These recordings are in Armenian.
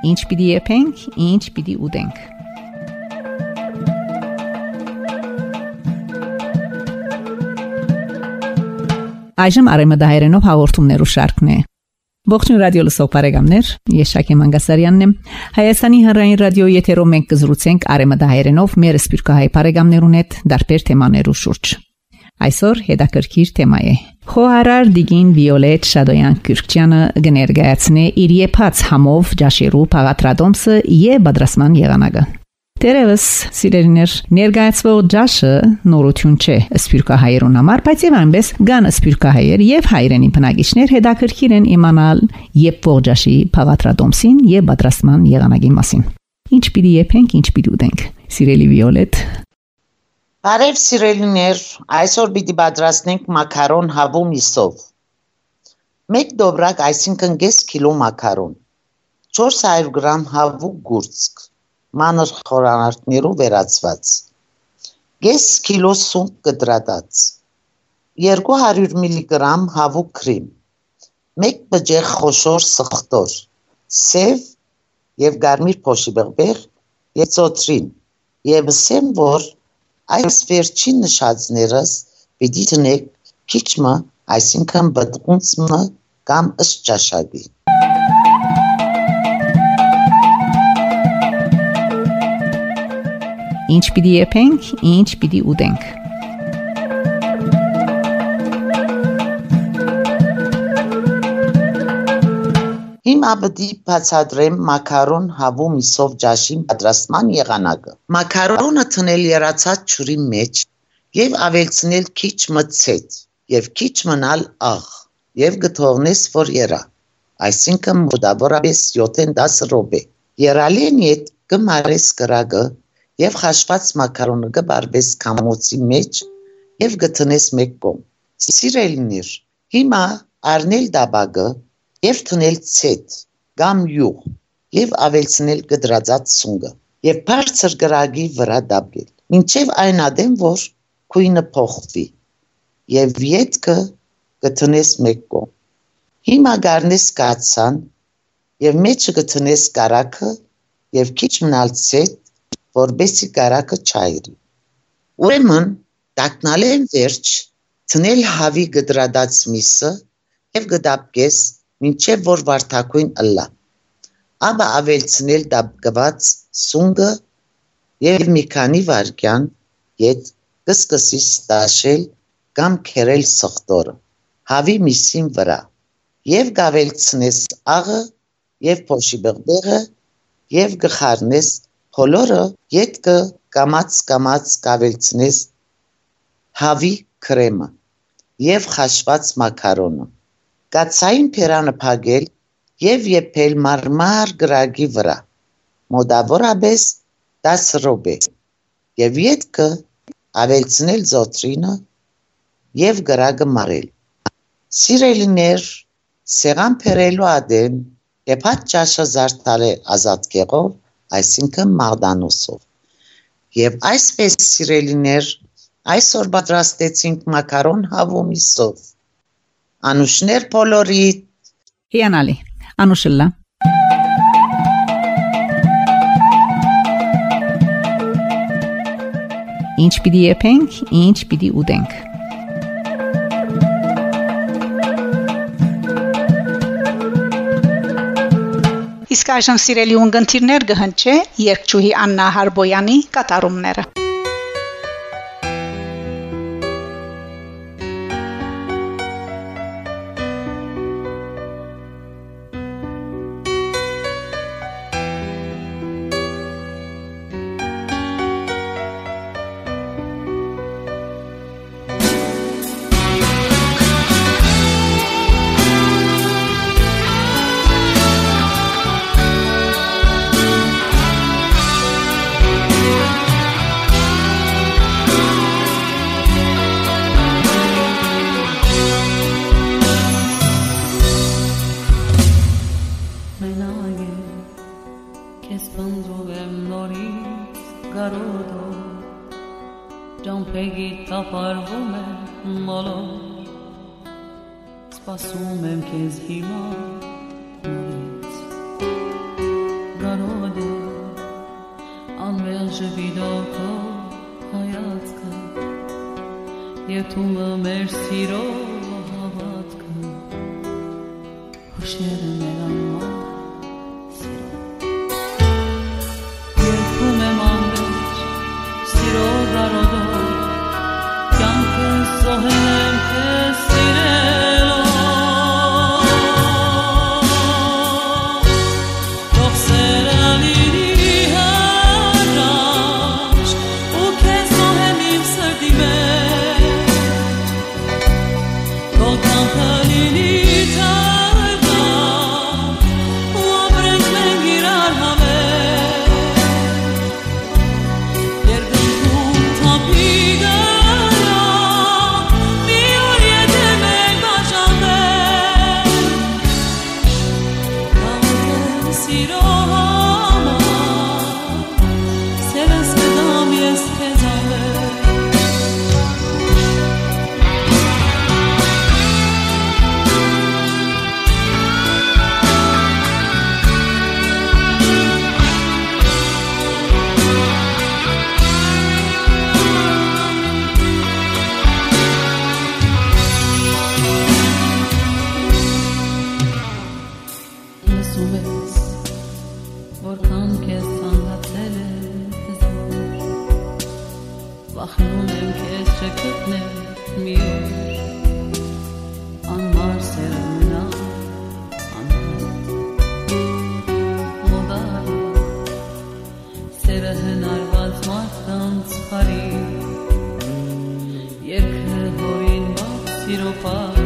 Ինչ պիտի եփենք, ինչ պիտի ուտենք։ Այժմ արեմդահայերենով հաղորդումներու շարքն է։ Ողջույն ռադիո լսող բարեկամներ, ես Շակե Մանգասարյանն եմ։ Հայաստանի հանրային ռադիոյի եթերով մենք կզրուցենք արեմդահայերենով մեր սպիրկահայ բարեկամներուն հետ դարբեր թեմաներու շուրջ։ Այսօր հետաքրքիր թեմա է։ Խոհարար Դիգին Վիոլետ Շադոյան Կուրկչյանը գներգացնե իր եփած համով ջաշիրու փաղատրադոմսը եւ բադրասման եղանակը։ Տերևս սիրելիներ ներկայացվող ջաշը նորություն չէ սպյուրկահայերուն համար, բայց եւ այնպես կան սպյուրկահայեր եւ հայրենի բնակիչներ հետաքրքիր են իմանալ եւ ողջ ջաշի փաղատրադոմսին եւ պատրաստման եղանակի մասին։ Ինչ պիտի եփենք, ինչ պիտի ուտենք։ Սիրելի Վիոլետ, Բարև սիրելիներ, այսօր պիտի պատրաստենք մակարոն հավու միսով։ 1 դոբրակ, այսինքն 5 կիլո մակարոն, 400 գրամ հավու գուրծք, մանր խորանարդներով վերածված։ Կես կիլո սունկ կտրատած։ 200 միլիգրամ հավուկ քրիմ։ 1 բջեղ խոշոր սխտոր։ Սև եւ գարմիր փոշի բղբեղ եւ ծոտրին։ Եվ ասեմ, որ այս վերջին նշածներս պիտի տնեք քիչմը, այսինքն բդղունցմը կամ ըստ ճաշակի։ Ինչ պիտի եփենք, ինչ պիտի ուտենք։ Հիմա պիտի բացատրեմ մակարոն հավու միսով ջաշին պատրաստման եղանակը։ Մակարոնը թնել երացած ջուրի մեջ եւ ավելցնել քիչ մծեց եւ քիչ մնալ աղ եւ գթողնես որ երա։ Այսինքն մոտավորապես 7-10 րոպե։ Երալին իդ կմարես կրագը եւ խաշված մակարոնը կբարբես կամոցի մեջ եւ գտնես մեկ կողմ։ Սիրելիներ, հիմա առնել դաբագը եւ թնել ցետ կամ յուղ եւ ավելցնել գդրածած սունգը եւ բարձր գրագի վրա դաբել։ Մինչեւ այն ադեմ որ քույնը փոխվի եւ յետքը գտնես մեկ կողմ։ Հիմա գարնես կացան եւ մեջը գտնես կարակը եւ քիչ մնալ ցետ որբեսի կարակը չայրի։ Ուրեմն տակնալեն վերջ ցնել հավի գդրադած միսը եւ գդապկես մինչեւ որ վարդակույն ըլլա։ Ապա ավելցնել դապկված սունգը եւ մի քանի վարկյան յետ կսկսի ստաշել կամ քերել սխտորը հավի միսին վրա եւ գավելցնես աղը եւ փոշի բղբեղը եւ գխարնես Բոլորը ետքը կամաց-կամաց կավելցնես հավի քրեմը եւ խաշված մակարոնը։ Կացային փերանը փագել եւ եփել մարմար գրագի վրա։ Մոդավորապես 10 րոպե։ Եվ ետքը ավելցնել զոտրինը եւ գրագը մարել։ Սիրելիներ, սեղան փերելու ադեմ եփած ճաշը զարդարել ազատ կեղով այսինքն մաղդանոսով։ Եվ այսպես սիրելիներ, այսօր պատրաստեցինք մակարոն հավումիսով։ Անուշներ բոլորիդ։ Հիանալի։ Անուշլա։ Ինչ պիտի եփենք, ինչ պիտի ուտենք։ Իսկ այժմ սիրելի ունգընտիրներ կհնչե երկչուհի Աննա Հարբոյանի կատարումները։ e a tua mersi. որքան քեզ ցանկացել է վախնում եմ քեզ չգտնել մի օր անմար սերը մնա Սերը հնարված մարդկանց խարի Երկը հորին բաց սիրոպար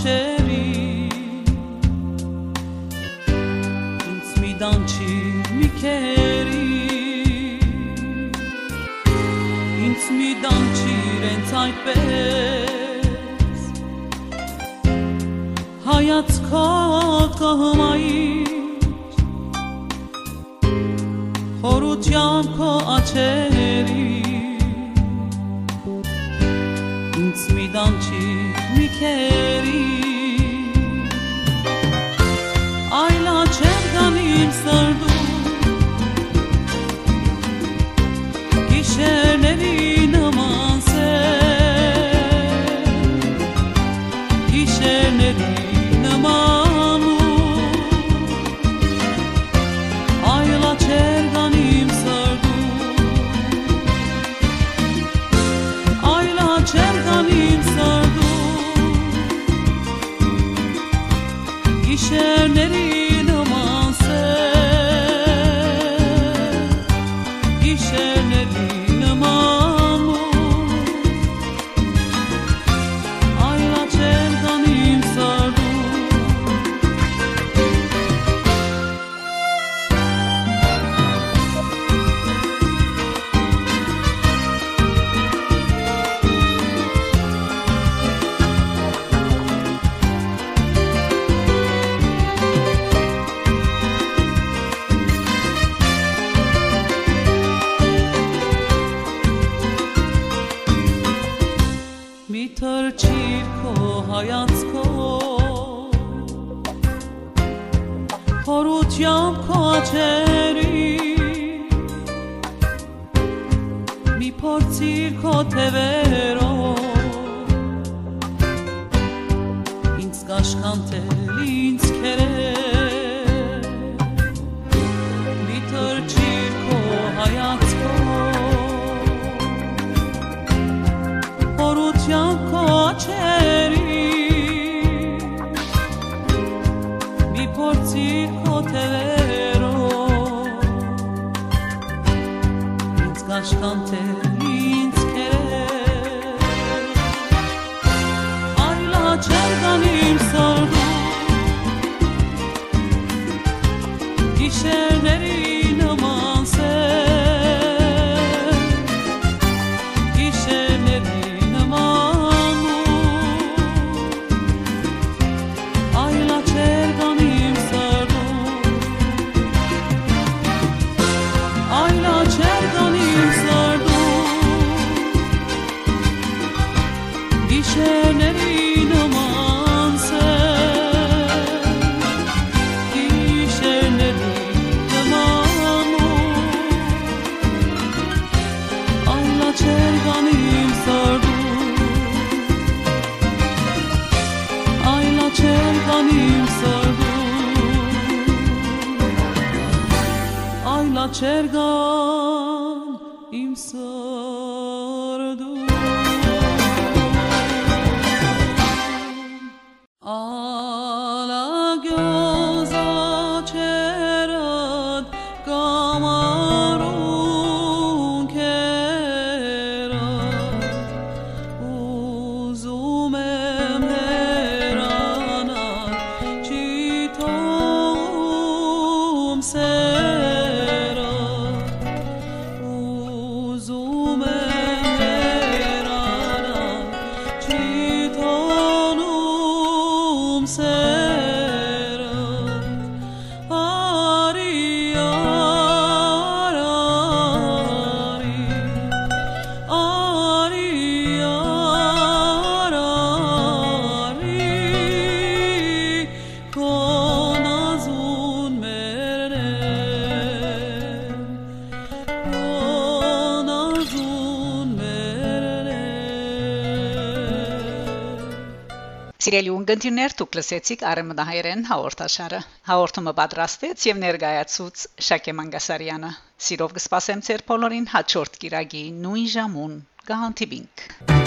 աչերի ինձ մի դանչի մի քերի ինձ մի դանչի իրենց այդպես հայացքով կահմայիչ խորությամբ քո աչերի ինձ մի դանչի մի քերի փորձիր քո թևերով ինձ կաշխանտել ինձ քերել մի թրջիր քո հայացքով խորությամբ քո աչերի մի փորձիր քո թևերով ինձ կաշխանտել چرگان این سال Սիրելի ունգընտիրներ, դուք լսեցիք Արեմդահայերեն հաղորդաշարը։ Հաղորդումը պատրաստեց եւ ներկայացուց Շակե Մանգասարյանը։ Սիրով կսպասեմ ձեր բոլորին հաջորդ կիրագի նույն ժամուն։ Գահանտիբինք։